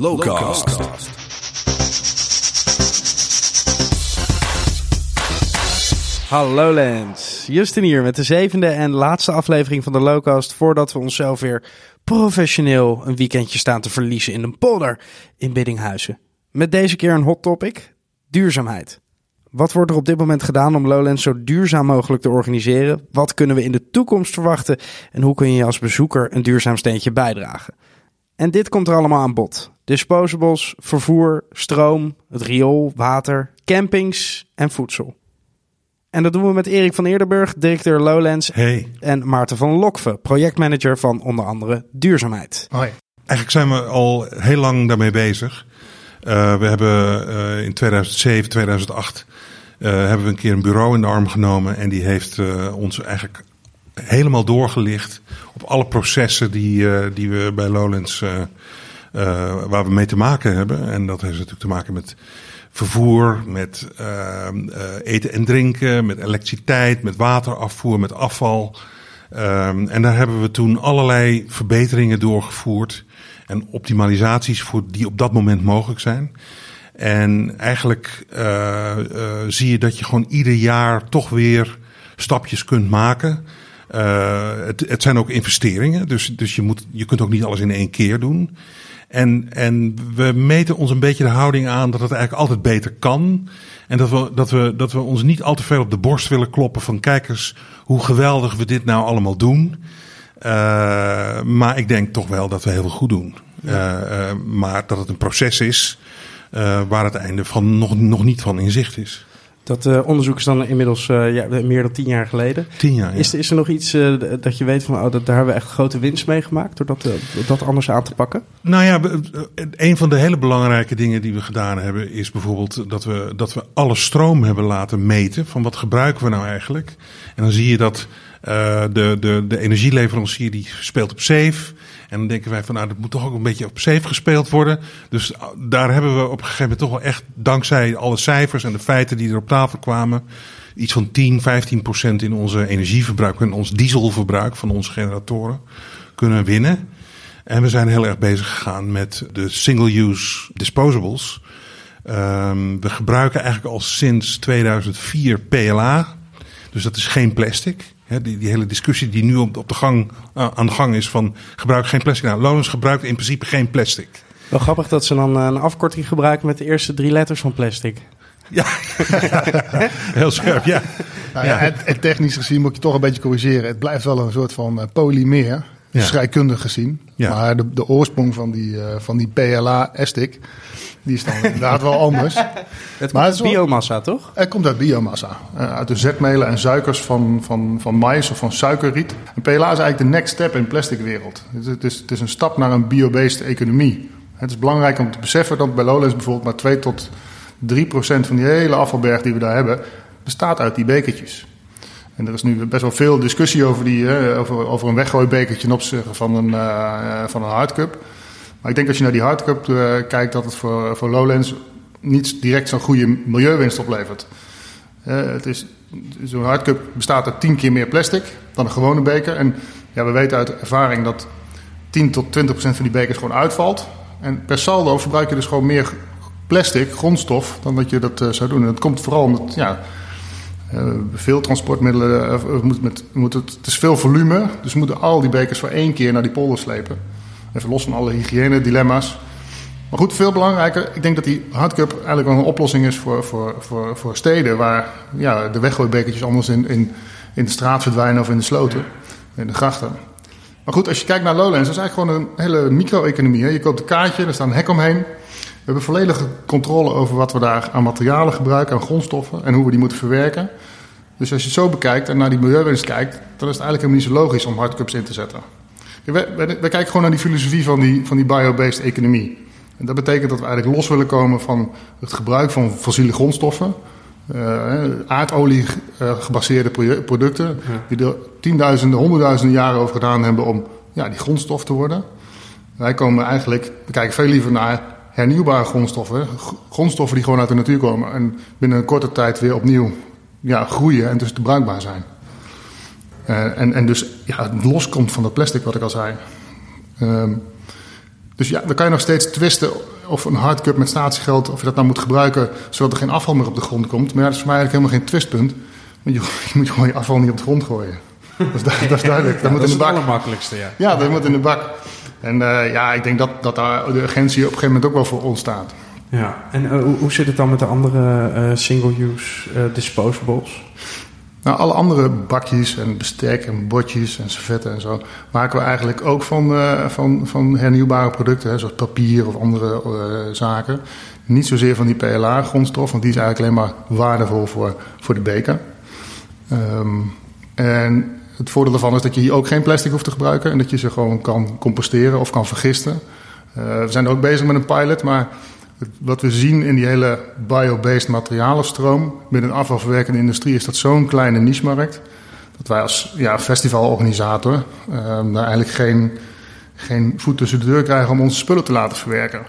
Lowcast. Hallo Lens, Justin hier met de zevende en laatste aflevering van de Lowcast voordat we onszelf weer professioneel een weekendje staan te verliezen in een polder in Biddinghuizen. Met deze keer een hot topic, duurzaamheid. Wat wordt er op dit moment gedaan om Lowlands zo duurzaam mogelijk te organiseren? Wat kunnen we in de toekomst verwachten? En hoe kun je als bezoeker een duurzaam steentje bijdragen? En dit komt er allemaal aan bod. Disposables, vervoer, stroom, het riool, water, campings en voedsel. En dat doen we met Erik van Eerdenburg, directeur Lowlands. Hey. En Maarten van Lokve, projectmanager van onder andere duurzaamheid. Hoi. Eigenlijk zijn we al heel lang daarmee bezig. Uh, we hebben uh, in 2007, 2008 uh, hebben we een keer een bureau in de arm genomen. En die heeft ons eigenlijk helemaal doorgelicht op alle processen die, die we bij Lowlands, waar we mee te maken hebben. En dat heeft natuurlijk te maken met vervoer, met eten en drinken, met elektriciteit, met waterafvoer, met afval. Um, en daar hebben we toen allerlei verbeteringen doorgevoerd en optimalisaties voor die op dat moment mogelijk zijn. En eigenlijk zie je dat je gewoon ieder jaar toch weer stapjes kunt maken. Uh, het, het zijn ook investeringen, dus, dus je, moet, je kunt ook niet alles in één keer doen. En, en we meten ons een beetje de houding aan dat het eigenlijk altijd beter kan. En dat we, dat, we, dat we ons niet al te veel op de borst willen kloppen van kijkers hoe geweldig we dit nou allemaal doen. Uh, maar ik denk toch wel dat we heel veel goed doen. Ja. Uh, uh, maar dat het een proces is waar het einde van nog, nog niet van in zicht is. Dat uh, onderzoek is dan inmiddels uh, ja, meer dan tien jaar geleden. Tien jaar, ja. is, is er nog iets uh, dat je weet van, oh, dat, daar hebben we echt grote winst mee gemaakt door dat, dat anders aan te pakken? Nou ja, een van de hele belangrijke dingen die we gedaan hebben is bijvoorbeeld dat we, dat we alle stroom hebben laten meten van wat gebruiken we nou eigenlijk. En dan zie je dat de, de, de energieleverancier die speelt op safe. En dan denken wij van nou, dat moet toch ook een beetje op safe gespeeld worden. Dus daar hebben we op een gegeven moment toch wel echt, dankzij alle cijfers en de feiten die er op tafel kwamen, iets van 10, 15 procent in onze energieverbruik en ons dieselverbruik van onze generatoren kunnen winnen. En we zijn heel erg bezig gegaan met de single-use disposables. Um, we gebruiken eigenlijk al sinds 2004 PLA. Dus dat is geen plastic. He, die, die, hele discussie die nu op, op de gang, uh, aan de gang is van gebruik geen plastic. Nou, Lonens gebruikt in principe geen plastic. Wel grappig dat ze dan een afkorting gebruiken met de eerste drie letters van plastic. Ja, heel scherp, ja. Nou ja, het, het technisch gezien moet je toch een beetje corrigeren. Het blijft wel een soort van uh, polymeer, ja. scheikundig gezien. Ja. Maar de, de oorsprong van die, uh, van die PLA-estic, die is dan inderdaad wel anders. Het maar komt uit biomassa, toch? Het komt uit biomassa. Uh, uit de zetmelen en suikers van, van, van mais of van suikerriet. En PLA is eigenlijk de next step in de plastic wereld. Het is, het is een stap naar een biobased economie. Het is belangrijk om te beseffen dat bij Lowlands bijvoorbeeld maar 2 tot 3 procent van die hele afvalberg die we daar hebben, bestaat uit die bekertjes. En er is nu best wel veel discussie over, die, uh, over, over een weggooibekertje ten opzichte van een, uh, van een hardcup. Maar ik denk als je naar die hardcup uh, kijkt, dat het voor, voor Lowlands niet direct zo'n goede milieuwinst oplevert. het is, zo'n hardcup bestaat uit tien keer meer plastic dan een gewone beker. En ja, we weten uit ervaring dat 10 tot 20 procent van die bekers gewoon uitvalt. En per saldo verbruik je dus gewoon meer plastic, grondstof, dan dat je dat uh, zou doen. En dat komt vooral omdat ja, veel transportmiddelen, moet met, moet het, het is veel volume. Dus moeten al die bekers voor één keer naar die polder slepen. Even los van alle hygiëne-dilemma's. Maar goed, veel belangrijker, ik denk dat die hardcup eigenlijk wel een oplossing is voor, voor, voor, voor steden waar ja, de weggooibekertjes anders in, in, in de straat verdwijnen of in de sloten, in de grachten. Maar goed, als je kijkt naar Lowlands, dat is eigenlijk gewoon een hele micro-economie. Je koopt een kaartje, er staat een hek omheen. We hebben volledige controle over wat we daar aan materialen gebruiken, aan grondstoffen en hoe we die moeten verwerken. Dus als je het zo bekijkt en naar die milieuwinst kijkt, dan is het eigenlijk helemaal niet zo logisch om hardcups in te zetten. We, kijken gewoon naar die filosofie van die, van die bio-based economie. En dat betekent dat we eigenlijk los willen komen van het gebruik van fossiele grondstoffen. Uh, aardolie uh, gebaseerde producten. Die er tienduizenden, honderdduizenden jaren over gedaan hebben om ja, die grondstof te worden. Wij komen eigenlijk, we kijken veel liever naar hernieuwbare grondstoffen. Grondstoffen die gewoon uit de natuur komen en binnen een korte tijd weer opnieuw ja, groeien en dus te bruikbaar zijn. Uh, en, en dus ja, het loskomt van dat plastic wat ik al zei. Um, dus ja, dan kan je nog steeds twisten of een hardcup met statiegeld, of je dat nou moet gebruiken zodat er geen afval meer op de grond komt. Maar ja, dat is voor mij eigenlijk helemaal geen twistpunt. Want je, je moet gewoon je afval niet op de grond gooien. Dat is, du- dat is duidelijk. Dat Ja, moet dat in is de het bak. allermakkelijkste, ja. Ja, dat moet in de bak. En eh, ja, ik denk dat, dat daar de urgentie op een gegeven moment ook wel voor ontstaat. Ja, en eh, hoe, zit het dan met de andere eh, single-use eh, disposables? Nou, alle andere bakjes en bestek en bordjes en servetten en zo maken we eigenlijk ook van, eh, van, van hernieuwbare producten, hè, zoals papier of andere eh, zaken. Niet zozeer van die PLA-grondstof, want die is eigenlijk alleen maar waardevol voor, voor de beker. Ehm, en het voordeel daarvan is dat je hier ook geen plastic hoeft te gebruiken en dat je ze gewoon kan composteren of kan vergisten. Eh, we zijn ook bezig met een pilot, maar wat we zien in die hele bio-based materialenstroom binnen de afvalverwerkende industrie is dat zo'n kleine niche-markt. Dat wij als ja, festivalorganisator ehm, daar eigenlijk geen, geen voet tussen de deur krijgen om onze spullen te laten verwerken.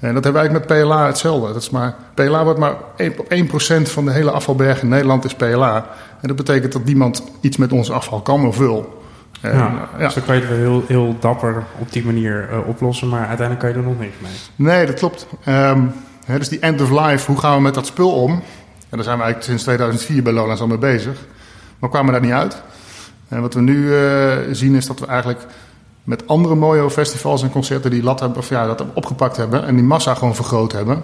En dat hebben wij eigenlijk met PLA hetzelfde. Dat is maar, PLA wordt maar 1%, op 1% van de hele afvalberg in Nederland is PLA. En dat betekent dat niemand iets met ons afval kan of wil. Ja, eh, ja. Dus dan kan je het wel heel, heel dapper op die manier eh, oplossen, maar uiteindelijk kan je er nog niks mee. Nee, dat klopt. Ehm, hè, dus die end of life, hoe gaan we met dat spul om? En daar zijn we eigenlijk sinds 2004 bij Lowlands al mee bezig. Maar kwamen daar niet uit. En wat we nu eh, zien is dat we eigenlijk met andere mooie festivals en concerten die lat hebben, of ja, dat opgepakt hebben en die massa gewoon vergroot hebben.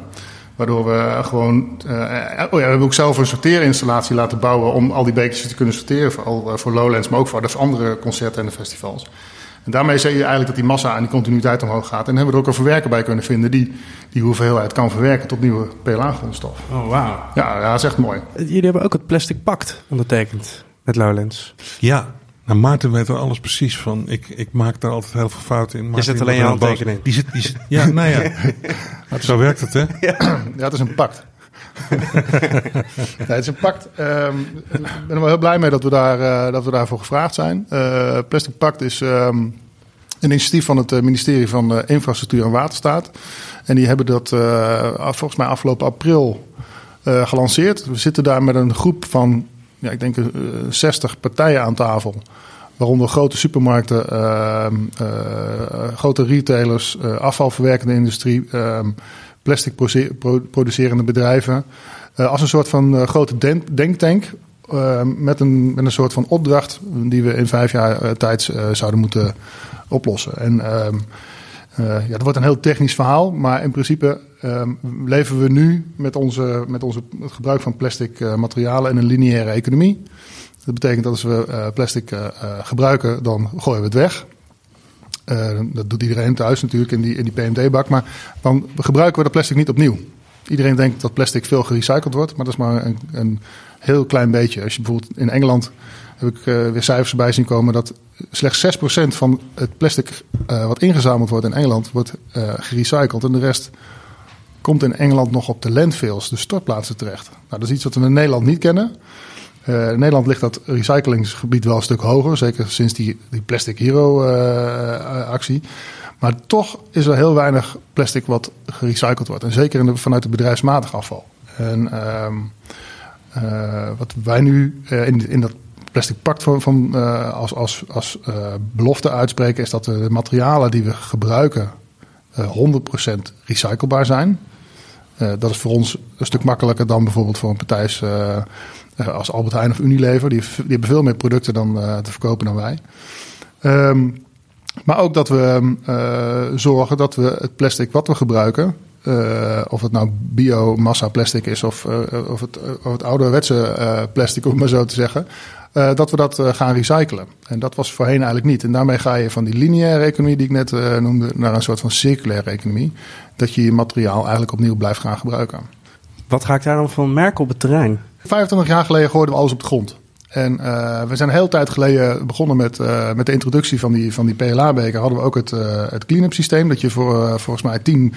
Waardoor we gewoon. eh, oh ja, we hebben ook zelf een sorteerinstallatie laten bouwen om al die bekertjes te kunnen sorteren. Vooral eh, voor Lowlands, maar ook voor de andere concerten en de festivals. En daarmee zie je eigenlijk dat die massa en die continuïteit omhoog gaat. En hebben we er ook een verwerker bij kunnen vinden die die hoeveelheid kan verwerken tot nieuwe PLA-grondstof. Oh, wauw. Ja, ja, dat is echt mooi. Jullie hebben ook het Plastic Pact ondertekend met Lowlands. Ja, nou, Maarten weet er alles precies van. Ik, ik maak daar altijd heel veel fouten in. Maarten zet die alleen je handtekening. Die zit, die zit, ja, nou ja. Zo werkt het, hè? Ja, het is een pact. nee, het is een pact. Ehm, ik ben er wel heel blij mee dat we, daar, eh, dat we daarvoor gevraagd zijn. Eh, Plastic Pact is ehm, een initiatief van het eh, ministerie van eh, Infrastructuur en Waterstaat. En die hebben dat eh, af- volgens mij afgelopen april eh, gelanceerd. We zitten daar met een groep van, ja, ik denk, eh 60 partijen aan tafel. Waaronder grote supermarkten, ehm, eh, grote retailers, eh, afvalverwerkende industrie, ehm, plastic producerende bedrijven. Eh, als een soort van eh, grote denk- denktank. ehm, met, een, met een soort van opdracht die we in vijf jaar eh, tijd eh, zouden moeten oplossen. En eh, ja, dat wordt een heel technisch verhaal, maar in principe ehm, leven we nu met, onze, met onze, het gebruik van plastic eh, materialen in een lineaire economie. Dat betekent dat als we eh, plastic eh, gebruiken, dan gooien we het weg. Eh, dat doet iedereen thuis natuurlijk in die, in die PMD-bak. Maar dan gebruiken we dat plastic niet opnieuw. Iedereen denkt dat plastic veel gerecycled wordt, maar dat is maar een, een heel klein beetje. Als je bijvoorbeeld in Engeland heb ik weer cijfers bij zien komen dat slechts 6% van het plastic wat ingezameld wordt in Engeland wordt gerecycled. En de rest komt in Engeland nog op de landfills, de stortplaatsen terecht. Nou, dat is iets wat we in Nederland niet kennen. Eh, in Nederland ligt dat recyclingsgebied wel een stuk hoger, zeker sinds die, die Plastic Hero eh. Maar toch is er heel weinig plastic wat gerecycled wordt. En zeker in de, vanuit het bedrijfsmatig afval. En ehm, eh, wat wij nu in, in dat plastic pact van, van, als, als, als belofte uitspreken... is dat de materialen die we gebruiken eh 100% recyclebaar zijn. Eh, dat is voor ons een stuk makkelijker dan bijvoorbeeld voor een partij eh, eh, als Albert Heijn of Unilever. Die, die hebben veel meer producten dan, eh, te verkopen dan wij. Ehm, maar ook dat we eh, zorgen dat we het plastic wat we gebruiken, eh, of het nou biomassa plastic is of, eh, of, het, of het ouderwetse eh, plastic, om maar zo te zeggen, eh, dat we dat eh, gaan recyclen. En dat was voorheen eigenlijk niet. En daarmee ga je van die lineaire economie die ik net eh, noemde, naar een soort van circulaire economie. Dat je je materiaal eigenlijk opnieuw blijft gaan gebruiken. Wat ga ik daarom van merken op het terrein? 25 jaar geleden gooiden we alles op de grond. En we zijn een hele tijd geleden begonnen met, met de introductie van die, van die PLA-beker. Hadden we ook het, het clean-up systeem. Dat je voor volgens mij 10,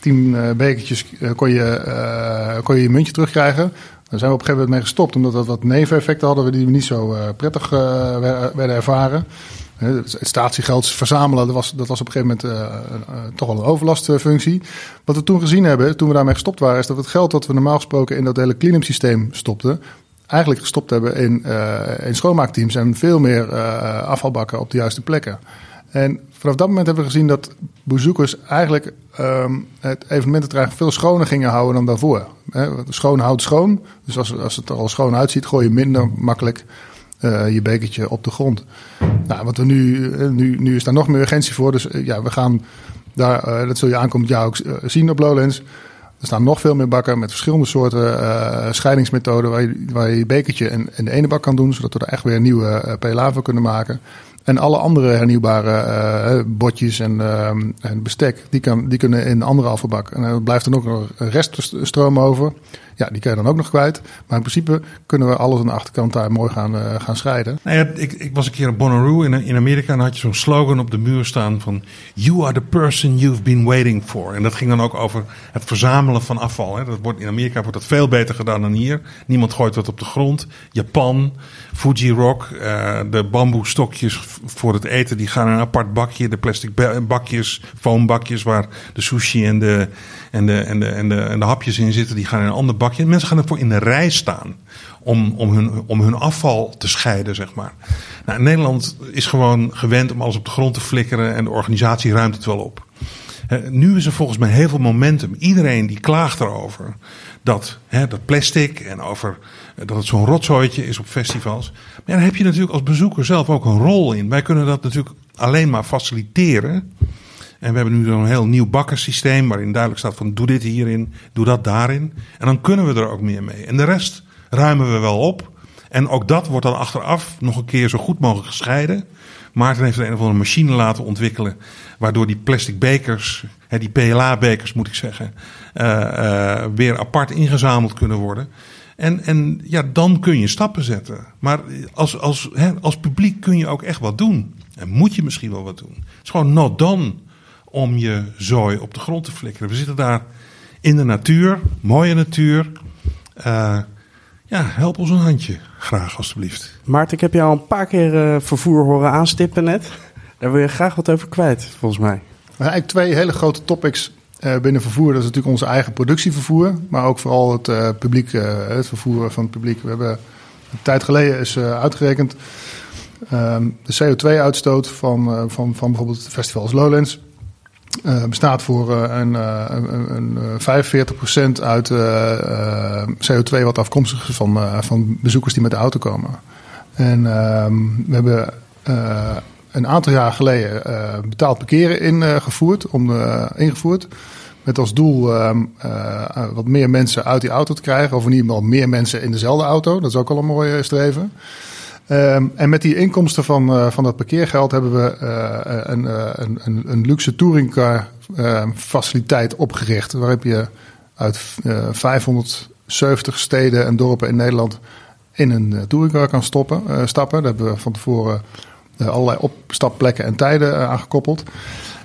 10 eh, bekertjes kon, je, kon je je muntje terugkrijgen. Daar zijn we op een gegeven moment mee gestopt. Omdat dat wat neveneffecten hadden die we niet zo eh, prettig eh, wer- werden ervaren. Eh, Het statiegeld verzamelen, dat was, dat was op een gegeven moment eh, eh, toch wel een overlastfunctie. Wat we toen gezien hebben, toen we daarmee gestopt waren, is dat het geld dat we normaal gesproken in dat hele clean-up systeem stopten, eigenlijk gestopt hebben in, eh, in schoonmaakteams en veel meer eh, afvalbakken op de juiste plekken. En vanaf dat moment hebben we gezien dat bezoekers eigenlijk ehm, het evenemententerrein veel schoner gingen houden dan daarvoor. Hè, schoon houdt schoon. Dus als, als het er al schoon uitziet, gooi je minder makkelijk eh, je bekertje op de grond. Nou, wat we nu, eh, nu, nu is daar nog meer urgentie voor. Dus eh, ja, we gaan daar, dat zul je aankomend jaar ook zien op Lowlands. Er staan nog veel meer bakken met verschillende soorten scheidingsmethoden waar je, waar je je bekertje in, in de ene bak kan doen, zodat we er echt weer een nieuwe eh, PLA kunnen maken. En alle andere hernieuwbare eh, botjes en, ehm, en bestek, die, kan, die kunnen in een andere afvalbak. En er blijft dan ook nog een reststroom over. Ja, die kan je dan ook nog kwijt. Maar in principe kunnen we alles aan de achterkant daar mooi gaan, eh, gaan scheiden. Nou ja, ik, ik was een keer in Bonnaroo in, in Amerika en had je zo'n slogan op de muur staan van You are the person you've been waiting for. En dat ging dan ook over het verzamelen van afval. Hè. Dat wordt, in Amerika wordt dat veel beter gedaan dan hier. Niemand gooit dat op de grond. Japan, Fuji Rock, eh, de bamboestokjes voor het eten, die gaan in een apart bakje. De plastic ba- bakjes, foambakjes waar de sushi en de, en, de, en, de, en, de, en de hapjes in zitten, die gaan in een ander bakje. En mensen gaan ervoor in de rij staan om, om, hun, om hun afval te scheiden, zeg maar. Nou, Nederland is gewoon gewend om alles op de grond te flikkeren en de organisatie ruimt het wel op. Nu is er volgens mij heel veel momentum. Iedereen die klaagt erover dat, hè, dat plastic en over eh, dat het zo'n rotzooitje is op festivals. Maar ja, daar heb je natuurlijk als bezoeker zelf ook een rol in. Wij kunnen dat natuurlijk alleen maar faciliteren. En we hebben nu zo'n heel nieuw bakkensysteem waarin duidelijk staat van doe dit hierin, doe dat daarin. En dan kunnen we er ook meer mee. En de rest ruimen we wel op. En ook dat wordt dan achteraf nog een keer zo goed mogelijk gescheiden. Maarten heeft een of andere machine laten ontwikkelen. Waardoor die plastic bekers, hè, die PLA-bekers moet ik zeggen, eh, eh, weer apart ingezameld kunnen worden. En, en ja, dan kun je stappen zetten. Maar als, als, hè, als publiek kun je ook echt wat doen. En moet je misschien wel wat doen. Het is gewoon not done om je zooi op de grond te flikkeren. We zitten daar in de natuur, mooie natuur. Eh, ja, help ons een handje, graag alstublieft. Maarten, ik heb jou al een paar keer vervoer horen aanstippen net. Daar wil je graag wat over kwijt, volgens mij. Eigenlijk twee hele grote topics eh, binnen vervoer. Dat is natuurlijk onze eigen productievervoer, maar ook vooral het eh, publiek, eh, het vervoer van het publiek. We hebben een tijd geleden is uitgerekend ehm, de CO2-uitstoot van, van, van bijvoorbeeld het festival als Lowlands. bestaat voor een, een, een, eh, 45% uit eh, eh, CO2 wat afkomstig is van, van bezoekers die met de auto komen. En ehm, we hebben een aantal jaar geleden eh, betaald parkeren ingevoerd, om, eh, ingevoerd. Met als doel ehm, eh, wat meer mensen uit die auto te krijgen. Of in ieder geval meer mensen in dezelfde auto. Dat is ook al een mooie streven. Ehm, en met die inkomsten van, eh, van dat parkeergeld hebben we eh, een, eh, een, een, luxe touringcar eh, faciliteit opgericht. Waar je uit eh, 570 steden en dorpen in Nederland in een eh, touringcar kan stoppen, eh, stappen. Daar hebben we van tevoren eh, allerlei opstapplekken en tijden eh, aangekoppeld.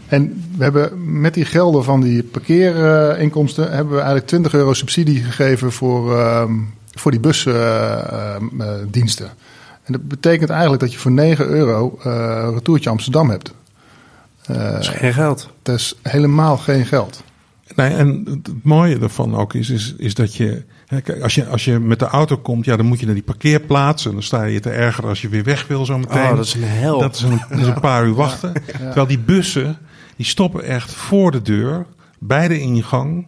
En we hebben met die gelden van die parkeerinkomsten hebben we eigenlijk 20 euro subsidie gegeven voor, ehm, voor die busdiensten. en dat betekent eigenlijk dat je voor 9 euro eh retourtje Amsterdam hebt. Eh, Dat is geen geld. dat is helemaal geen geld. Nee, en het mooie ervan ook is, is, is dat je, hè, als je, als je met de auto komt, ja, dan moet je naar die parkeerplaats. En dan sta je te erger als je weer weg wil zo meteen. Oh, dat is een hel. Dat is een, dat is een paar uur wachten. Terwijl die bussen, die stoppen echt voor de deur, bij de ingang.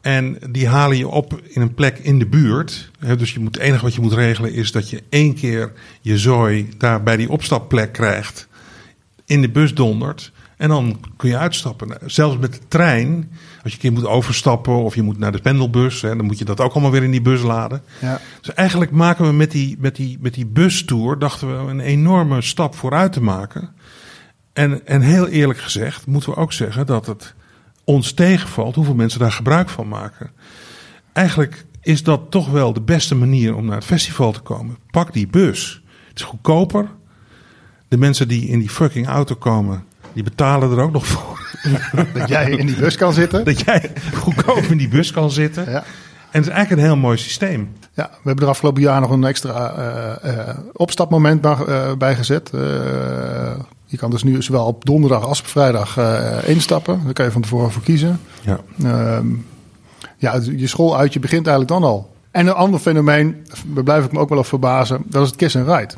En die halen je op in een plek in de buurt. Hè, Dus je moet, het enige wat je moet regelen is dat je één keer je zooi daar bij die opstapplek krijgt. In de bus dondert. En dan kun je uitstappen. Zelfs met de trein, als je een keer moet overstappen of je moet naar de pendelbus, hè, dan moet je dat ook allemaal weer in die bus laden. Ja. Dus eigenlijk maken we met die, met die, met die bustour, dachten we een enorme stap vooruit te maken. En, en heel eerlijk gezegd moeten we ook zeggen dat het ons tegenvalt hoeveel mensen daar gebruik van maken. Eigenlijk is dat toch wel de beste manier om naar het festival te komen. Pak die bus. Het is goedkoper. De mensen die in die fucking auto komen, die betalen er ook nog voor. Dat jij in die bus kan zitten. Dat jij goedkoop in die bus kan zitten. Ja. En het is eigenlijk een heel mooi systeem. Ja, we hebben er afgelopen jaar nog een extra eh, opstapmoment bij, eh, bij gezet. Je kan dus nu zowel op donderdag als op vrijdag instappen. Daar kan je van tevoren voor kiezen. Ja. Ehm, ja, je schooluitje begint eigenlijk dan al. En een ander fenomeen, daar blijf ik me ook wel op verbazen, dat is het kiss and ride.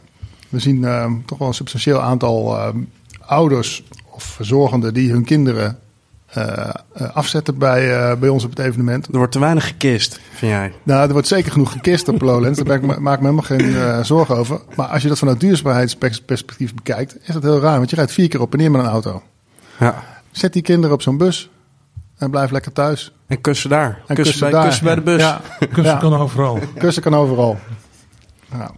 We zien ehm, toch wel een substantieel aantal ehm, ouders of verzorgenden die hun kinderen uh, afzetten bij, uh, bij ons op het evenement. Er wordt te weinig gekist, vind jij? Nou, er wordt zeker genoeg gekist op Lowlands. Daar ik, maak ik me helemaal geen zorgen over. Maar als je dat vanuit duurzaamheidsperspectief bekijkt, is dat heel raar. Want je rijdt vier keer op en neer met een auto. Ja. Zet die kinderen op zo'n bus en blijf lekker thuis. En kussen daar. En kussen, bij, daar. kussen bij de bus. Ja. Kussen Ja. kan overal. Kussen kan overal. Ja.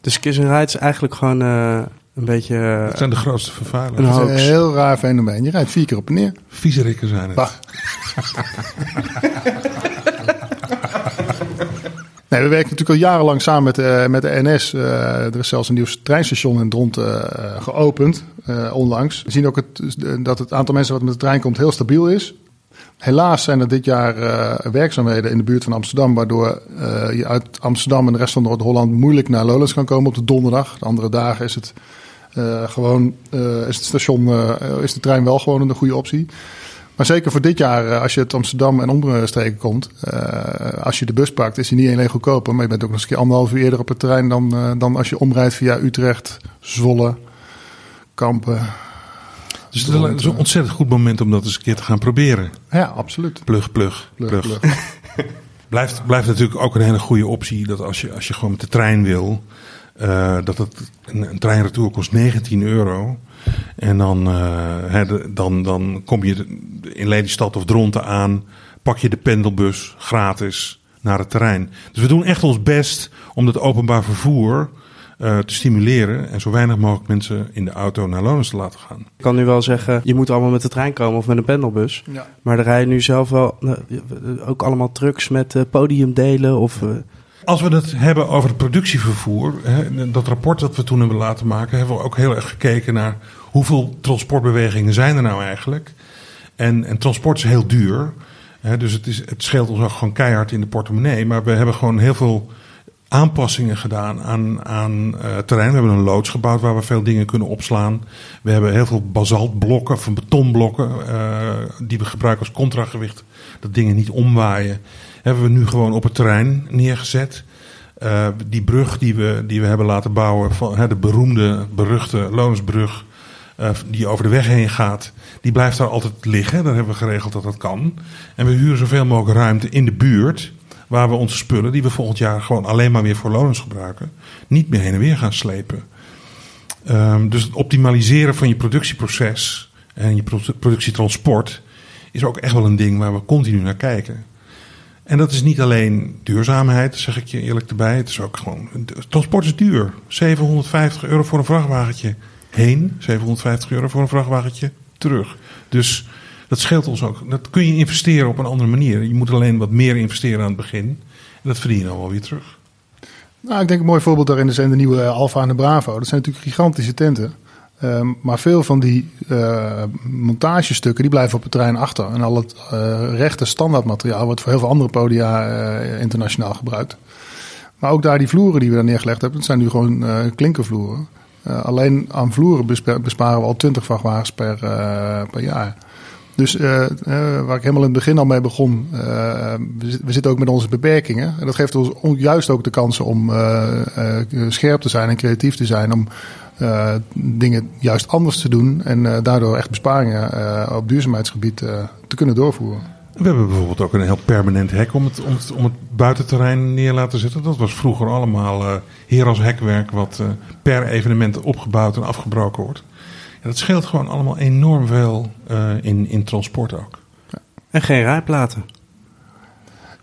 Dus kiss and ride is eigenlijk gewoon eh, een beetje... eh, Dat zijn de grootste vervuilers. Een hoax. een heel raar fenomeen. Je rijdt vier keer op en neer. Viezerikken zijn het. Bah. Nee, we werken natuurlijk al jarenlang samen met, de- met de NS. Eh, er is zelfs een nieuw treinstation in Dront eh, geopend, eh, onlangs. We zien ook het, dat het aantal mensen wat met de trein komt heel stabiel is. Helaas zijn er dit jaar eh, werkzaamheden in de buurt van Amsterdam... waardoor eh, je uit Amsterdam en de rest van Noord-Holland moeilijk naar Lowlands kan komen op de donderdag. De andere dagen is het, eh, gewoon, eh, is het station, eh, is de trein wel gewoon een goede optie. Maar zeker voor dit jaar, als je uit Amsterdam en omstreken komt, als je de bus pakt, is die niet alleen goedkoper, maar je bent ook nog eens een keer anderhalf uur eerder op het terrein dan, dan als je omrijdt via Utrecht, Zwolle, Kampen. Dus het is een- het is een ontzettend goed moment om dat eens een keer te gaan proberen. Ja, absoluut. Plug, plug, plug. Plug, plug. Blijft, blijft natuurlijk ook een hele goede optie dat als je, als je gewoon met de trein wil, eh, dat het, een, een treinretour kost 19 euro. En dan, eh, dan, dan kom je in Lelystad of Dronten aan, pak je de pendelbus gratis naar het terrein. Dus we doen echt ons best om het openbaar vervoer eh, te stimuleren en zo weinig mogelijk mensen in de auto naar Lonens te laten gaan. Ik kan nu wel zeggen, je moet allemaal met de trein komen of met een pendelbus. Ja. Maar er rijden nu zelf wel ook allemaal trucks met eh, podiumdelen of... eh, Als we het hebben over het productievervoer, hè, dat rapport dat we toen hebben laten maken, hebben we ook heel erg gekeken naar hoeveel transportbewegingen zijn er nou eigenlijk. En, en transport is heel duur. Hè, dus het, scheelt ons ook gewoon keihard in de portemonnee. Maar we hebben gewoon heel veel aanpassingen gedaan aan, aan eh, terrein. We hebben een loods gebouwd waar we veel dingen kunnen opslaan. We hebben heel veel basaltblokken, van betonblokken, eh, die we gebruiken als contragewicht. Dat dingen niet omwaaien. Hebben we nu gewoon op het terrein neergezet. Eh, die brug die we, die we hebben laten bouwen, van, hè, de beroemde, beruchte Loonsbrug, eh, die over de weg heen gaat, die blijft daar altijd liggen. Daar hebben we geregeld dat dat kan. En we huren zoveel mogelijk ruimte in de buurt, waar we onze spullen, die we volgend jaar gewoon alleen maar weer voor Lonens gebruiken, niet meer heen en weer gaan slepen. Ehm, dus het optimaliseren van je productieproces en je pro- productietransport is ook echt wel een ding waar we continu naar kijken. En dat is niet alleen duurzaamheid, zeg ik je eerlijk erbij. Het is ook gewoon. Transport is duur. 750 euro voor een vrachtwagentje heen, 750 euro voor een vrachtwagentje terug. Dus dat scheelt ons ook. Dat kun je investeren op een andere manier. Je moet alleen wat meer investeren aan het begin. En dat verdien je dan wel weer terug. Nou, ik denk een mooi voorbeeld daarin zijn de nieuwe Alfa en de Bravo. Dat zijn natuurlijk gigantische tenten. Ehm, maar veel van die eh, montagestukken die blijven op het terrein achter. En al het eh, rechte standaardmateriaal wordt voor heel veel andere podia eh, internationaal gebruikt. Maar ook daar die vloeren die we daar neergelegd hebben, dat zijn nu gewoon klinkervloeren. Alleen aan vloeren bespa- besparen we al 20 vrachtwagens per, per jaar. Dus waar ik helemaal in het begin al mee begon, we, we zitten ook met onze beperkingen. En dat geeft ons on- juist ook de kansen om scherp te zijn en creatief te zijn. Om eh, dingen juist anders te doen en eh, daardoor echt besparingen eh, op duurzaamheidsgebied eh, te kunnen doorvoeren. We hebben bijvoorbeeld ook een heel permanent hek om het, om het, om het buitenterrein neer laten zetten. Dat was vroeger allemaal eh heer als hekwerk wat eh, per evenement opgebouwd en afgebroken wordt. Ja, dat scheelt gewoon allemaal enorm veel eh, in, in transport ook. en geen rijplaten.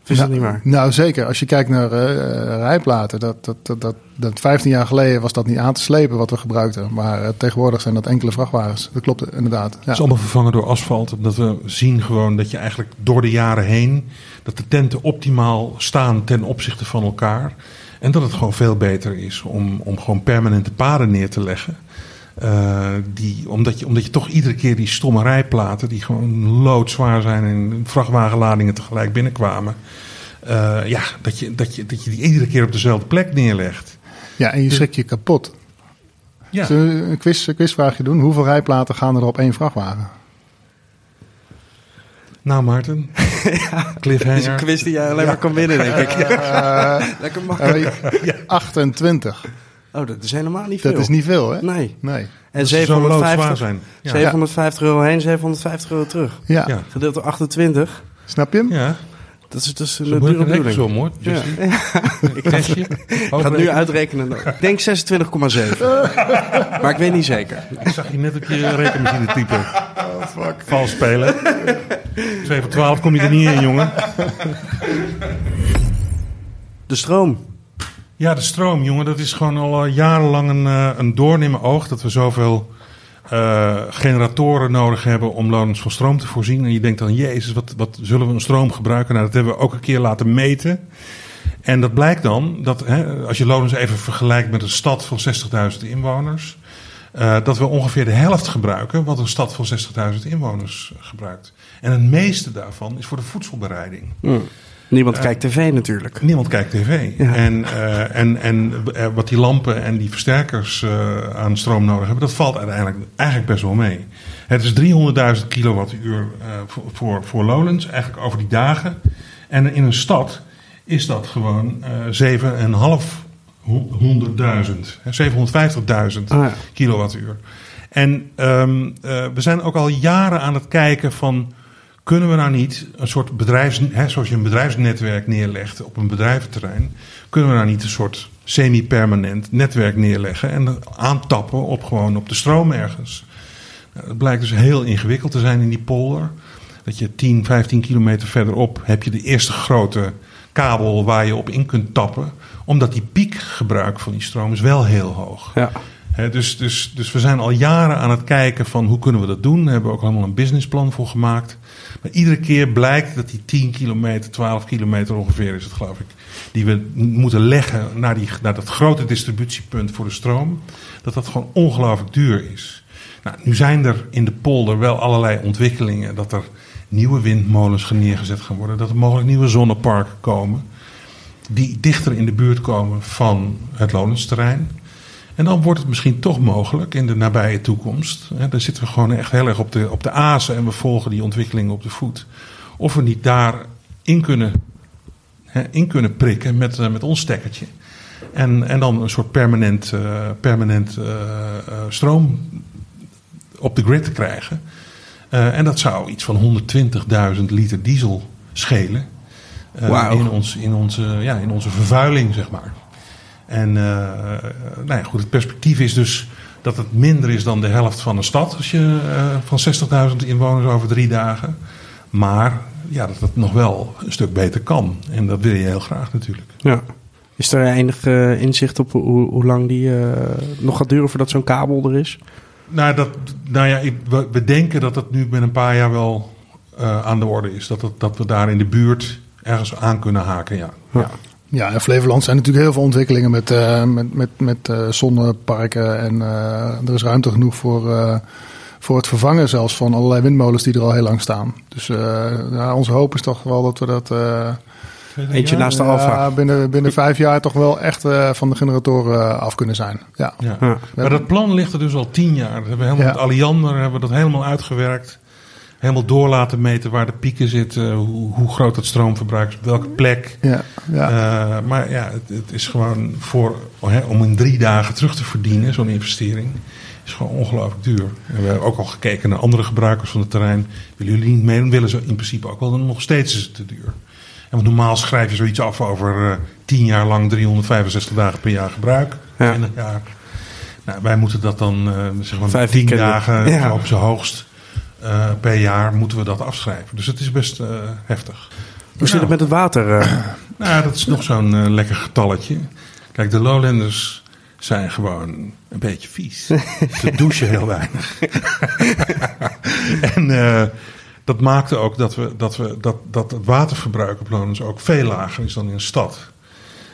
Of is nou, dat niet waar? Nou, zeker. Als je kijkt naar eh, rijplaten, dat, dat, dat, dat, dat 15 jaar geleden was dat niet aan te slepen wat we gebruikten. Maar eh, tegenwoordig zijn dat enkele vrachtwagens. Dat klopt inderdaad. Het Ja. is allemaal vervangen door asfalt. Omdat we zien gewoon dat je eigenlijk door de jaren heen... dat de tenten optimaal staan ten opzichte van elkaar. En dat het gewoon veel beter is om, om gewoon permanente paden neer te leggen. Eh, die, omdat, je, omdat je toch iedere keer die stomme rijplaten... die gewoon loodzwaar zijn en vrachtwagenladingen tegelijk binnenkwamen... eh, ja, dat je, dat, je, dat je die iedere keer op dezelfde plek neerlegt. ja, en je schrik je kapot. Ja. Zullen we een, quiz, een quizvraagje doen? Hoeveel rijplaten gaan er op één vrachtwagen? Nou, Maarten. Dit is een Cliffhanger. quiz die jij alleen maar kan winnen, denk ik. Eh, Lekker makkelijk. eh, 28. Oh, dat is helemaal niet veel. Dat is niet veel, hè? Nee. Nee. En Dat ze zo loodzwaar 750, zijn. Ja. 750 euro heen, 750 euro terug. Ja, Ja. Gedeeld door 28. snap je hem? Ja, Dat is dus een zo dure bedoeling. zo hoor. Ja. Ik ga, ik ga het nu uitrekenen. Ik denk 26,7. maar ik weet niet zeker. Ik zag je net een keer een rekenmachine typen. Oh, fuck. Vals spelen. 2 voor 12 kom je er niet in, jongen. De stroom. Ja, de stroom, jongen, dat is gewoon al eh, jarenlang een, eh, een doorn in mijn oog. Dat we zoveel eh, generatoren nodig hebben om Lonens van stroom te voorzien. En je denkt dan, jezus, wat, wat zullen we een stroom gebruiken? Nou, dat hebben we ook een keer laten meten. En dat blijkt dan, dat hè, als je Lonens even vergelijkt met een stad van 60.000 inwoners... dat we ongeveer de helft gebruiken wat een stad van 60.000 inwoners gebruikt. En het meeste daarvan is voor de voedselbereiding. Hm. Niemand Ja. kijkt tv natuurlijk. Niemand kijkt tv. Ja. En, eh, en, en eh, wat die lampen en die versterkers eh, aan stroom nodig hebben, dat valt uiteindelijk eigenlijk best wel mee. Het is 300.000 kilowattuur eh, voor, voor, voor Lowlands, eigenlijk over die dagen. En in een stad is dat gewoon eh 7.500.000, hè, 750.000 Ah, ja. kilowattuur. En ehm, eh, we zijn ook al jaren aan het kijken van... kunnen we nou niet een soort bedrijfs... Hè, zoals je een bedrijfsnetwerk neerlegt op een bedrijventerrein... kunnen we nou niet een soort semi-permanent netwerk neerleggen... en aantappen op gewoon op de stroom ergens. Nou, blijkt dus heel ingewikkeld te zijn in die polder. Dat je 10, 15 kilometer verderop heb je de eerste grote kabel waar je op in kunt tappen. Omdat die piekgebruik van die stroom is wel heel hoog. Ja. Dus, dus, dus we zijn al jaren aan het kijken van hoe kunnen we dat doen. Daar hebben we ook helemaal een businessplan voor gemaakt. Maar iedere keer blijkt dat die 10 kilometer, 12 kilometer ongeveer is het geloof ik. Die we moeten leggen naar, die, naar dat grote distributiepunt voor de stroom. Dat dat gewoon ongelooflijk duur is. Nou, nu zijn er in de polder wel allerlei ontwikkelingen. Dat er nieuwe windmolens neergezet gaan worden. Dat er mogelijk nieuwe zonneparken komen. Die dichter in de buurt komen van het Lonensterrein. En dan wordt het misschien toch mogelijk in de nabije toekomst. Hè, daar zitten we gewoon echt heel erg op de, op de azen en we volgen die ontwikkelingen op de voet. Of we niet daar in kunnen, hè, in kunnen prikken met, eh, met ons stekkertje. En, en dan een soort permanent, eh, permanent eh, stroom op de grid krijgen. Eh, en dat zou iets van 120.000 liter diesel schelen. Wauw. in, ons, in, onze, ja, in onze vervuiling, zeg maar. En eh, nou ja, goed, het perspectief is dus dat het minder is dan de helft van een stad. Als je eh, van 60.000 inwoners over drie dagen. Maar ja, dat het nog wel een stuk beter kan. En dat wil je heel graag natuurlijk. Ja. Is er enig eh, inzicht op hoe, hoe lang die eh, nog gaat duren voordat zo'n kabel er is? Nou, dat, nou ja, ik, we, denken dat het nu met een paar jaar wel eh, aan de orde is. Dat, het, dat we daar in de buurt ergens aan kunnen haken. Ja. Ja. Ja, in Flevoland zijn natuurlijk heel veel ontwikkelingen met, eh, met, met, met eh, zonneparken. En eh, er is ruimte genoeg voor, eh, voor het vervangen zelfs van allerlei windmolens die er al heel lang staan. Dus eh, ja, onze hoop is toch wel dat we dat eh, Eentje naast de ja, Alfa. binnen, binnen vijf jaar toch wel echt eh, van de generatoren af kunnen zijn. Ja. Ja. Ja. Maar dat plan ligt er dus al tien jaar. Dat hebben we helemaal Ja. met Alliander hebben we dat helemaal uitgewerkt. Helemaal door laten meten waar de pieken zitten. Hoe, hoe groot het stroomverbruik is. Op welke plek. Ja, ja. Eh, maar ja, het, het is gewoon voor, hè, om in drie dagen terug te verdienen, zo'n investering, is gewoon ongelooflijk duur. En we hebben ook al gekeken naar andere gebruikers van het terrein. Willen jullie niet mee? Dan willen ze in principe ook wel. Dan nog steeds is het te duur. En want normaal schrijf je zoiets af over eh, tien jaar lang 365 dagen per jaar gebruik. Ja. 20 jaar. Nou, wij moeten dat dan, eh zeg maar, Vijf tien weekenden. dagen Ja. op zijn hoogst eh, per jaar moeten we dat afschrijven. Dus het is best eh, heftig. Hoe zit het met het water? eh? Nou, dat is nog zo'n lekker getalletje. Kijk, de Lowlanders zijn gewoon een beetje vies. Ze douchen heel weinig. en dat maakte ook dat, we, dat, we, dat, dat het waterverbruik op Lowlands ook veel lager is dan in een stad.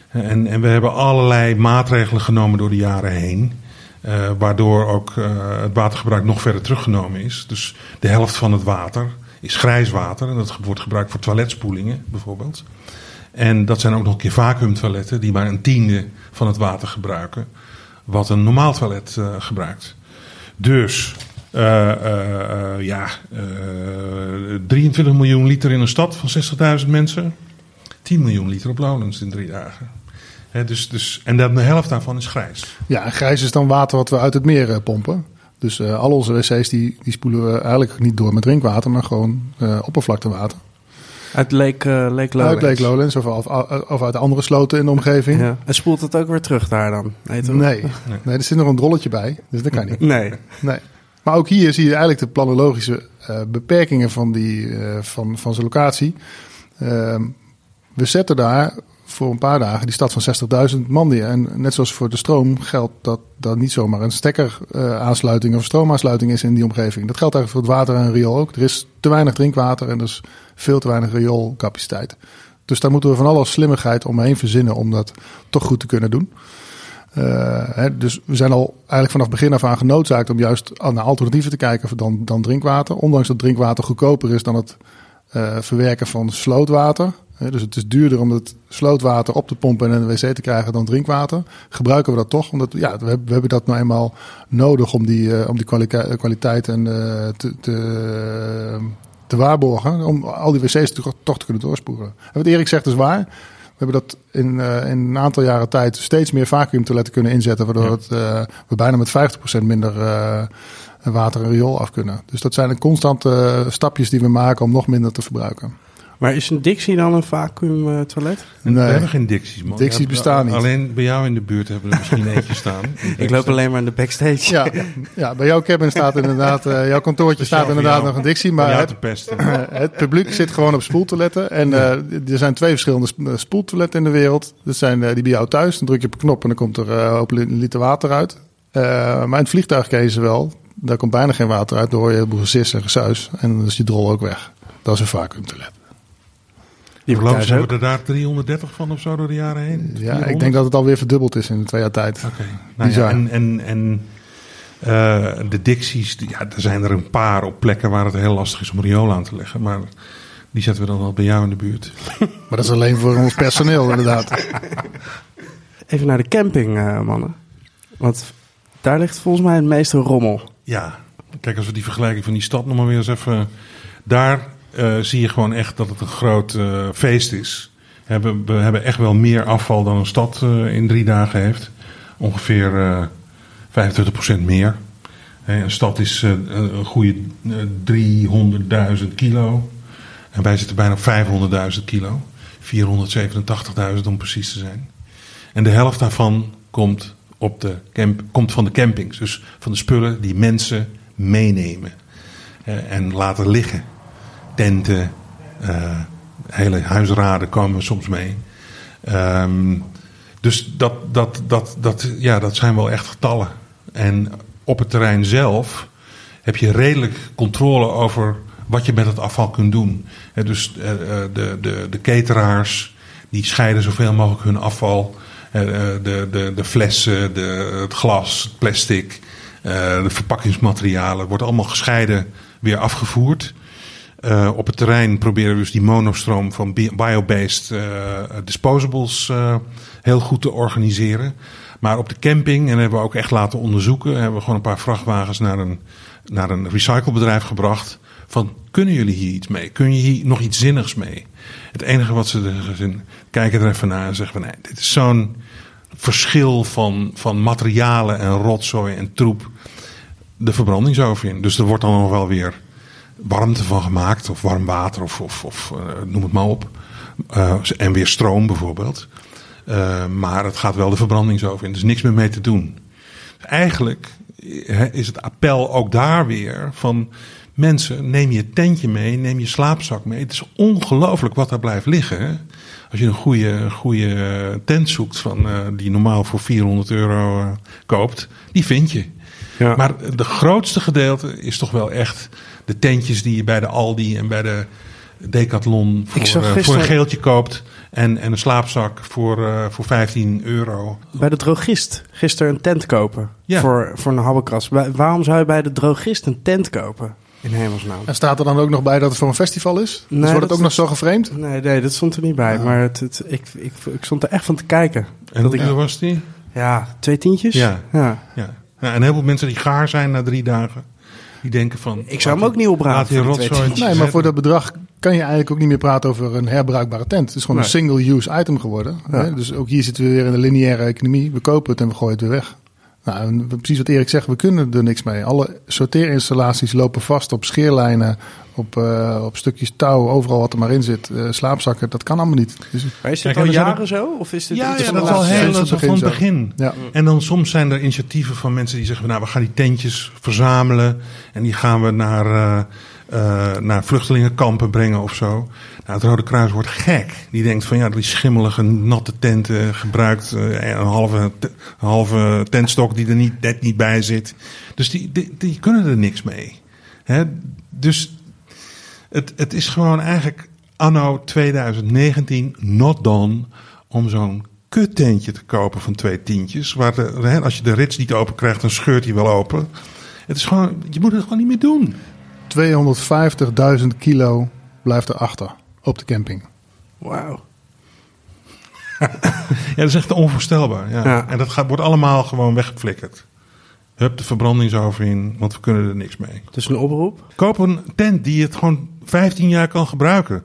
En, en we hebben allerlei maatregelen genomen door de jaren heen. Eh, waardoor ook eh, het watergebruik nog verder teruggenomen is. Dus de helft van het water is grijs water. En dat wordt gebruikt voor toiletspoelingen bijvoorbeeld. En dat zijn ook nog een keer vacuümtoiletten die maar een tiende van het water gebruiken. Wat een normaal toilet eh, gebruikt. Dus ja, eh, 23 miljoen liter in een stad van 60.000 mensen. 10 miljoen liter op Lowlands in drie dagen. Hè, dus, dus, en dan de helft daarvan is grijs. ja, en grijs is dan water wat we uit het meer eh, pompen. Dus uh, al onze wc's die, die spoelen we eigenlijk niet door met drinkwater, maar gewoon uh, oppervlaktewater. Uit Lake, uh, Lake Lowlands? Uit Lake Lowlands of, of, of, uit andere sloten in de omgeving. Ja. En spoelt het ook weer terug daar dan? Nee, nee, nee. er zit nog een drolletje bij, dus dat kan niet. Nee. nee. Maar ook hier zie je eigenlijk de planologische beperkingen van, die, van, van zijn locatie. Ehm, we zetten daar voor een paar dagen die stad van 60.000 man neer. En net zoals voor de stroom geldt dat dat niet zomaar een stekkeraansluiting of stroomaansluiting is in die omgeving. Dat geldt eigenlijk voor het water en riool ook. Er is te weinig drinkwater en dus veel te weinig rioolcapaciteit. Dus daar moeten we van alle slimmigheid omheen verzinnen om dat toch goed te kunnen doen. Uh, hè, dus we zijn al eigenlijk vanaf begin af aan genoodzaakt om juist naar alternatieven te kijken dan, dan drinkwater. Ondanks dat drinkwater goedkoper is dan het uh, verwerken van slootwater dus het is duurder om het slootwater op te pompen en in de wc te krijgen dan drinkwater. Gebruiken we dat toch? Omdat ja, we, hebben, we hebben dat nou eenmaal nodig om die, uh, om die kwaliteit, kwaliteit en, uh, te, te, te, waarborgen. Om al die wc's toch, toch te kunnen doorspoelen. En wat Erik zegt is waar. We hebben dat in, uh, in een aantal jaren tijd steeds meer vacuümtoiletten kunnen inzetten. Waardoor het, we bijna met 50% minder water en riool af kunnen. Dus dat zijn de constante stapjes die we maken om nog minder te verbruiken. Maar is een Dixie dan een vacuüm toilet? Nee. We hebben geen Dixies, man. Dixies bestaan niet. Alleen bij jou in de buurt hebben we er misschien eentje staan. Ik loop alleen maar in de backstage. Ja, ja bij jouw cabin staat inderdaad, uh, jouw kantoortje staat inderdaad nog een Dixie. Maar het, het, publiek zit gewoon op spoeltoiletten. En uh, er zijn twee verschillende spoeltoiletten in de wereld. Dat zijn uh, die bij jou thuis. Dan druk je op een knop en dan komt er een liter water uit. maar in het vliegtuig ken je ze wel. Daar komt bijna geen water uit. Dan hoor je een boel gesis en gesuis. En dan is die drol ook weg. Dat is een vacuümtoilet. Die hebben we er daar 330 van of zo door de jaren heen? Ja, ik denk dat het alweer verdubbeld is in twee jaar tijd. Oké. Okay. Nou ja, en en, en uh, de Dixies, ja, er zijn er een paar op plekken waar het heel lastig is om riool aan te leggen. Maar die zetten we dan wel bij jou in de buurt. maar dat is alleen voor ons personeel, inderdaad. Even naar de camping, uh, mannen. Want daar ligt volgens mij het meeste rommel. Ja, kijk, als we die vergelijking van die stad nog maar weer eens even. Daar zie je gewoon echt dat het een groot uh, feest is. We hebben, we hebben echt wel meer afval dan een stad uh, in drie dagen heeft. Ongeveer 25% meer. een stad is een goede 300.000 kilo. En wij zitten bijna op 500.000 kilo. 487.000 om precies te zijn. En de helft daarvan komt, op de camp, komt van de campings. Dus van de spullen die mensen meenemen. en laten liggen tenten, uh, hele huisraden komen soms mee. Um, dus dat, dat, dat, dat, ja, dat zijn wel echt getallen. En op het terrein zelf heb je redelijk controle over wat je met het afval kunt doen. dus uh, de, de, de cateraars die scheiden zoveel mogelijk hun afval. De, de, de flessen, de, het glas, het plastic, de verpakkingsmaterialen wordt allemaal gescheiden weer afgevoerd. Uh, op het terrein proberen we dus die monostroom van biobased uh, disposables uh, heel goed te organiseren. Maar op de camping, en hebben we ook echt laten onderzoeken, hebben we gewoon een paar vrachtwagens naar een, naar een recyclebedrijf gebracht. Van kunnen jullie hier iets mee? Kun je hier nog iets zinnigs mee? Het enige wat ze zeggen, kijken er even naar en zeggen van nee, dit is zo'n verschil van, van materialen en rotzooi en troep. De verbrandingsoven in. Dus er wordt dan nog wel weer warmte van gemaakt, of warm water, of, of, of uh, noem het maar op. Uh, en weer stroom bijvoorbeeld. Uh, maar het gaat wel de verbrandingsoven in. Er is niks meer mee te doen. Eigenlijk is het appel ook daar weer van mensen, neem je tentje mee, neem je slaapzak mee. Het is ongelooflijk wat daar blijft liggen. Als je een goede, goede tent zoekt van, die normaal voor 400 euro koopt, die vind je. Ja. Maar de grootste gedeelte is toch wel echt de tentjes die je bij de Aldi en bij de Decathlon voor, uh, voor een geeltje koopt. En, en een slaapzak voor, uh, voor 15 euro. Bij de drogist gisteren een tent kopen ja. voor, voor een habbekras. Waarom zou je bij de drogist een tent kopen? In hemelsnaam. En staat er dan ook nog bij dat het voor een festival is? Nee, dus wordt het ook nog zo geframed? Nee, nee, dat stond er niet bij. Maar het, het, ik, ik, ik stond er echt van te kijken. En hoe duur was die? Ja, twee tientjes. Ja. Ja. ja. ja. en heel veel mensen die gaar zijn na drie dagen. Die denken van... Ik zou hem ook niet opraden. Nee, maar voor dat bedrag kan je eigenlijk ook niet meer praten over een herbruikbare tent. Het is gewoon een single-use item geworden. Hè? Dus ook hier zitten we weer in de lineaire economie. We kopen het en we gooien het weer weg. Nou, precies wat Erik zegt, we kunnen er niks mee. Alle sorteerinstallaties lopen vast op scheerlijnen, op, eh, op stukjes touw, overal wat er maar in zit. eh, slaapzakken, dat kan allemaal niet. Dus, Maar is dit Kijk, al jaren zo? Of is dit Ja, ja dat is al heel het van het begin ja. En dan soms zijn er initiatieven van mensen die zeggen: Nou, we gaan die tentjes verzamelen. En die gaan we naar, eh, eh, naar vluchtelingenkampen brengen of zo. Nou, het Rode Kruis wordt gek. Die denkt: van ja, die schimmelige, natte tenten gebruikt. eh, een, halve, halve tentstok die er niet, net niet bij zit. Dus die, die, kunnen er niks mee. Dus het, het is gewoon eigenlijk anno 2019 not done om zo'n kuttentje te kopen van twee tientjes. Waar als je de rits niet open krijgt, dan scheurt hij wel open. Het is gewoon, je moet het gewoon niet meer doen. 250.000 kilo blijft erachter op de camping. Wauw. Ja, dat is echt onvoorstelbaar. Ja. Ja. En dat gaat, wordt allemaal gewoon weggeflikkerd. Hup, de verbrandigsoven in, want we kunnen er niks mee. Dus een oproep. Koop een tent die je het gewoon 15 jaar kan gebruiken.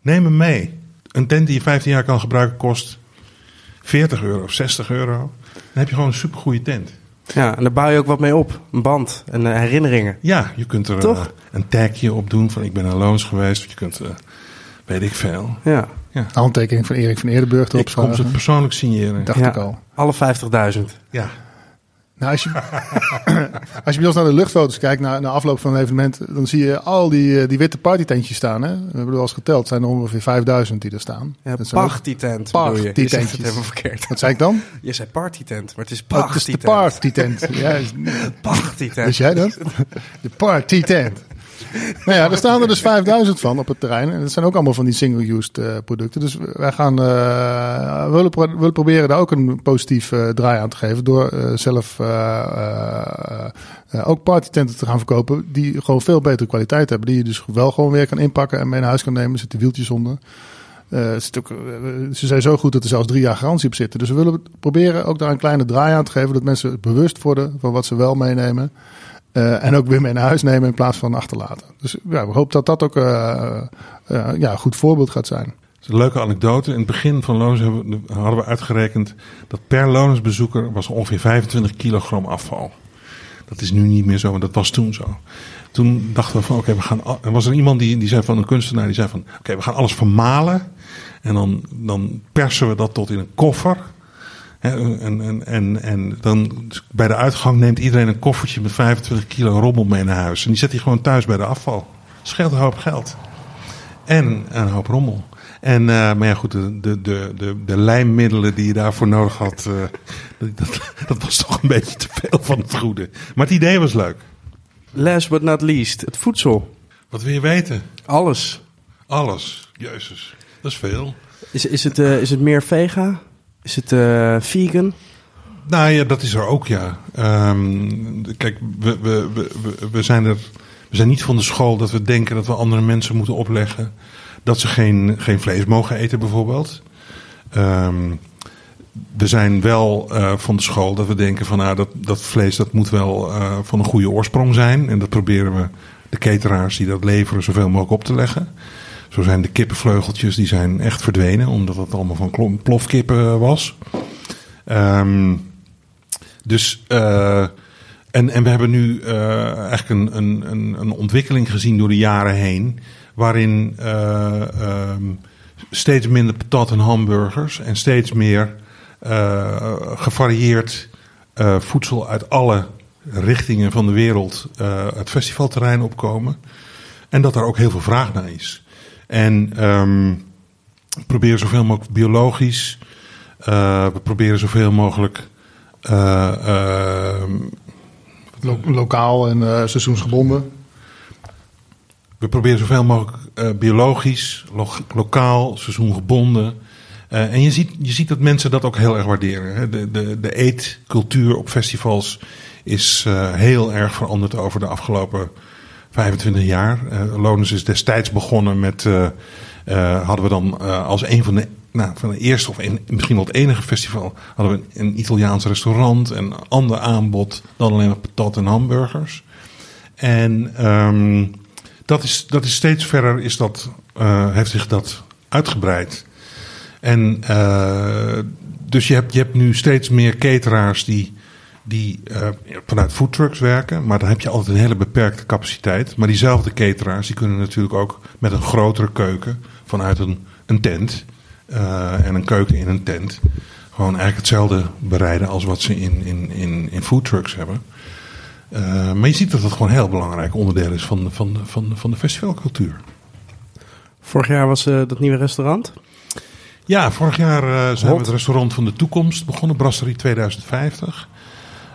Neem hem mee. Een tent die je 15 jaar kan gebruiken kost 40 euro of 60 euro. Dan heb je gewoon een supergoeie tent. Ja, en daar bouw je ook wat mee op. Een band en eh, herinneringen. Ja, je kunt er Toch? eh, een tagje op doen van ik ben aan loons geweest. Je kunt, eh, weet ik veel. Ja. Handtekening van Erik van Eerdenburg erop Ik kom ze persoonlijk signeren. Dacht Ja. ik al. Alle 50.000. Ja. Nou, als, je, als je bij ons naar de luchtfoto's kijkt, na, na afloop van een evenement, dan zie je al die, eh, die witte partytentjes staan. Hè? We hebben er wel eens geteld, het zijn er ongeveer 5000 die er staan. Ja, Dat zijn partytent bedoel je. Je zegt het Partytentjes. helemaal verkeerd. Wat zei ik dan? Je zei partytent, maar het is Oh, het is de partytent. partytent. Ja, is- Partytent. wist jij dat? De partytent. Nou ja, er staan er dus 5000 van op het terrein. En dat zijn ook allemaal van die single-used eh, producten. Dus wij gaan, eh, we willen, willen proberen daar ook een positief eh, draai aan te geven. Door zelf ook partytenten te gaan verkopen. Die gewoon veel betere kwaliteit hebben. Die je dus wel gewoon weer kan inpakken en mee naar huis kan nemen. Er zitten wieltjes onder. Ze zijn zo goed dat er zelfs drie jaar garantie op zitten. Dus we willen proberen ook daar een kleine draai aan te geven. Dat mensen bewust worden van wat ze wel meenemen. Eh, en ook weer mee naar huis nemen in plaats van achterlaten. Dus ja, we hopen dat dat ook eh, eh, ja, een goed voorbeeld gaat zijn. Is een leuke anekdote. In het begin van we- hadden we uitgerekend dat per Loners-bezoeker was ongeveer 25 kilogram afval. Dat is nu niet meer zo, maar dat was toen zo. Toen dachten we van, oké, we gaan. Er was er iemand die, die zei van een kunstenaar, die zei van, oké, we gaan alles vermalen. En dan, dan persen we dat tot in een koffer. En, en, en, en dan bij de uitgang neemt iedereen een koffertje met 25 kilo rommel mee naar huis. En die zet hij gewoon thuis bij de afval. Scheelt een hoop geld. En een hoop rommel. En, eh, maar ja, goed, de, de, de, de, de lijmmiddelen die je daarvoor nodig had, eh, dat, dat was toch een beetje te veel van het goede. Maar het idee was leuk. Last but not least, het voedsel. Wat wil je weten? Alles. Alles. Jezus, dat is veel. Is, is, het, eh, is het meer vega? Is het eh, vegan? Nou ja, dat is er ook, ja. Ehm, kijk, we, we, we, we- zijn er, we zijn niet van de school dat we denken dat we andere mensen moeten opleggen dat ze geen, geen vlees mogen eten, bijvoorbeeld. Ehm, we zijn wel eh, van de school dat we denken van nou, dat, dat vlees dat moet wel eh, van een goede oorsprong zijn. En dat proberen we de cateraars die dat leveren zoveel mogelijk op te leggen. Zo zijn de kippenvleugeltjes die zijn echt verdwenen, omdat het allemaal van plofkippen was. Ehm, dus, eh, en, en we hebben nu eh, eigenlijk een, een, een, een ontwikkeling gezien door de jaren heen, waarin eh, ehm, steeds minder patat en hamburgers en steeds meer eh, gevarieerd eh, voedsel uit alle richtingen van de wereld eh, het festivalterrein opkomen. En dat er ook heel veel vraag naar is. En ehm, we proberen zoveel mogelijk biologisch. eh, we proberen zoveel mogelijk. eh, ehm, Lo- lokaal en eh, seizoensgebonden. we proberen zoveel mogelijk biologisch, lo- lokaal, seizoengebonden. Eh, en je ziet, je ziet dat mensen dat ook heel erg waarderen. Hè. De, de, de eetcultuur op festivals is heel erg veranderd over de afgelopen 25 jaar. Eh Lonus is destijds begonnen met. eh, eh, hadden we dan als een van de, nou, van de eerste of misschien wel het enige festival. hadden we een Italiaans restaurant en ander aanbod dan alleen maar patat en hamburgers. En ehm, dat, is, dat is steeds verder is dat, heeft zich dat uitgebreid. En dus je hebt, je hebt nu steeds meer cateraars die, die uh, vanuit foodtrucks werken. Maar dan heb je altijd een hele beperkte capaciteit. Maar diezelfde cateraars die kunnen natuurlijk ook met een grotere keuken vanuit een, een tent uh, en een keuken in een tent. Gewoon eigenlijk hetzelfde bereiden als wat ze in, in, in, in foodtrucks hebben. Uh, maar je ziet dat het gewoon een heel belangrijk onderdeel is van, van, van, van de festivalcultuur. Vorig jaar was dat nieuwe restaurant? Ja, vorig jaar zijn we het restaurant van de toekomst begonnen, Brasserie 2050.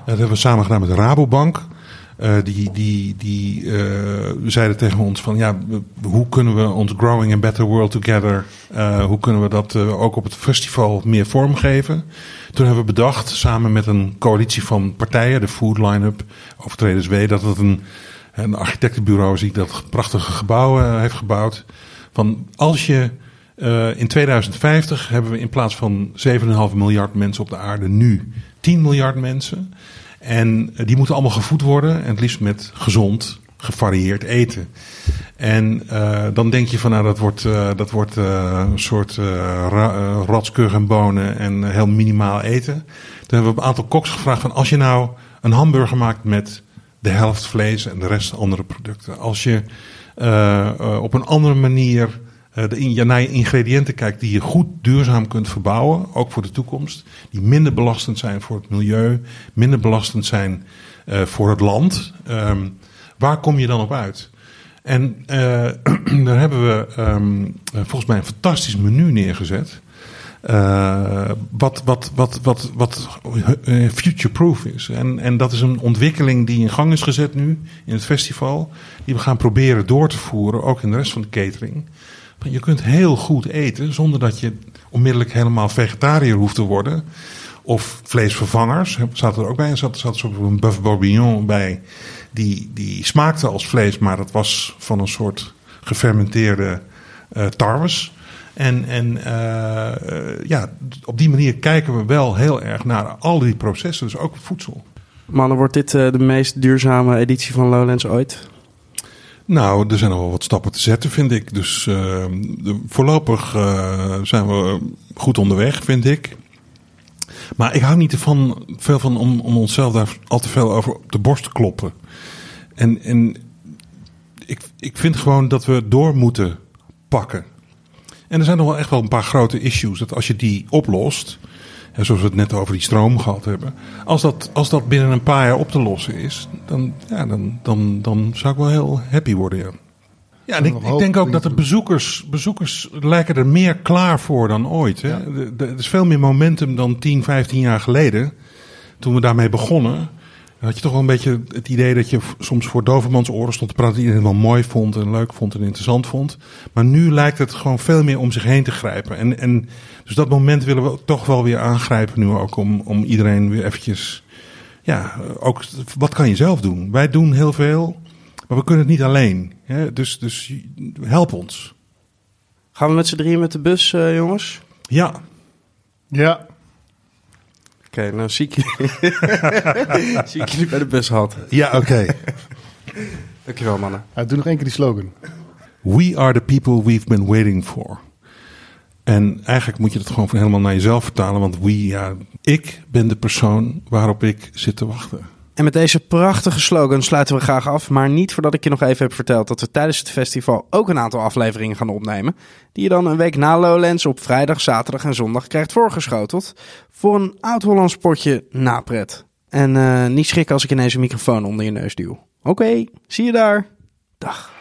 Dat hebben we samen gedaan met de Rabobank. Uh, die die, die uh, zeiden tegen ons van ja, hoe kunnen we ons Growing a Better World Together, uh, hoe kunnen we dat ook op het festival meer vormgeven? Toen hebben we bedacht, samen met een coalitie van partijen, de Food Line-up, Overtreders W, dat het een, een architectenbureau is die dat prachtige gebouw heeft gebouwd. Van als je in 2050 hebben we in plaats van 7,5 miljard mensen op de aarde nu 10 miljard mensen. En die moeten allemaal gevoed worden. En het liefst met gezond, gevarieerd eten. En uh, dan denk je van nou dat wordt, dat wordt een soort ratskurg en bonen en heel minimaal eten. Toen hebben we een aantal koks gevraagd van als je nou een hamburger maakt met de helft vlees en de rest andere producten. Als je op een andere manier de, ja, naar je ingrediënten kijkt die je goed duurzaam kunt verbouwen, ook voor de toekomst. Die minder belastend zijn voor het milieu, minder belastend zijn uh, voor het land. Um, waar kom je dan op uit? En uh, daar hebben we um, volgens mij een fantastisch menu neergezet. wat, wat, wat, wat, wat future-proof is. En, en dat is een ontwikkeling die in gang is gezet nu in het festival. Die we gaan proberen door te voeren, ook in de rest van de catering. Je kunt heel goed eten zonder dat je onmiddellijk helemaal vegetariër hoeft te worden. Of vleesvervangers, zat er ook bij. Er zat, zat zo een buff bourguignon bij. Die, die smaakte als vlees, maar dat was van een soort gefermenteerde uh, tarwes. En, en uh, ja, op die manier kijken we wel heel erg naar al die processen, dus ook voedsel. Mannen, wordt dit uh, de meest duurzame editie van Lowlands ooit? Nou, er zijn nog wel wat stappen te zetten, vind ik. Dus uh, voorlopig uh, zijn we goed onderweg, vind ik. Maar ik hou niet ervan, veel van om, om onszelf daar al te veel over op de borst te kloppen. En, en ik, ik vind gewoon dat we door moeten pakken. En er zijn nog wel echt wel een paar grote issues. Dat als je die oplost, en zoals we het net over die stroom gehad hebben. Als dat, als dat binnen een paar jaar op te lossen is, dan, ja, dan, dan, dan zou ik wel heel happy worden. Ja, ja en ik, ik denk ook dat de bezoekers, bezoekers lijken er meer klaar voor dan ooit. Hè? Ja. Er is veel meer momentum dan 10, 15 jaar geleden. Toen we daarmee begonnen had je toch wel een beetje het idee dat je soms voor dovermans oren stond te praten. Die iedereen wel mooi vond en leuk vond en interessant vond. Maar nu lijkt het gewoon veel meer om zich heen te grijpen. En, en dus dat moment willen we toch wel weer aangrijpen nu ook om, om iedereen weer eventjes... Ja, ook wat kan je zelf doen? Wij doen heel veel, maar we kunnen het niet alleen. Hè? Dus, dus help ons. Gaan we met z'n drieën met de bus, uh, jongens? Ja. Ja. Oké, okay, nou zie ik, zie ik jullie bij de bus had. Ja, oké. Okay. Dankjewel, mannen. Uh, doe nog één keer die slogan. We are the people we've been waiting for. En eigenlijk moet je dat gewoon helemaal naar jezelf vertalen. Want we, ja, ik ben de persoon waarop ik zit te wachten. En met deze prachtige slogan sluiten we graag af. Maar niet voordat ik je nog even heb verteld dat we tijdens het festival ook een aantal afleveringen gaan opnemen. Die je dan een week na Lowlands op vrijdag, zaterdag en zondag krijgt voorgeschoteld. Voor een oud-Hollands potje napret. En uh, niet schrikken als ik ineens een microfoon onder je neus duw. Oké, zie je daar. Dag.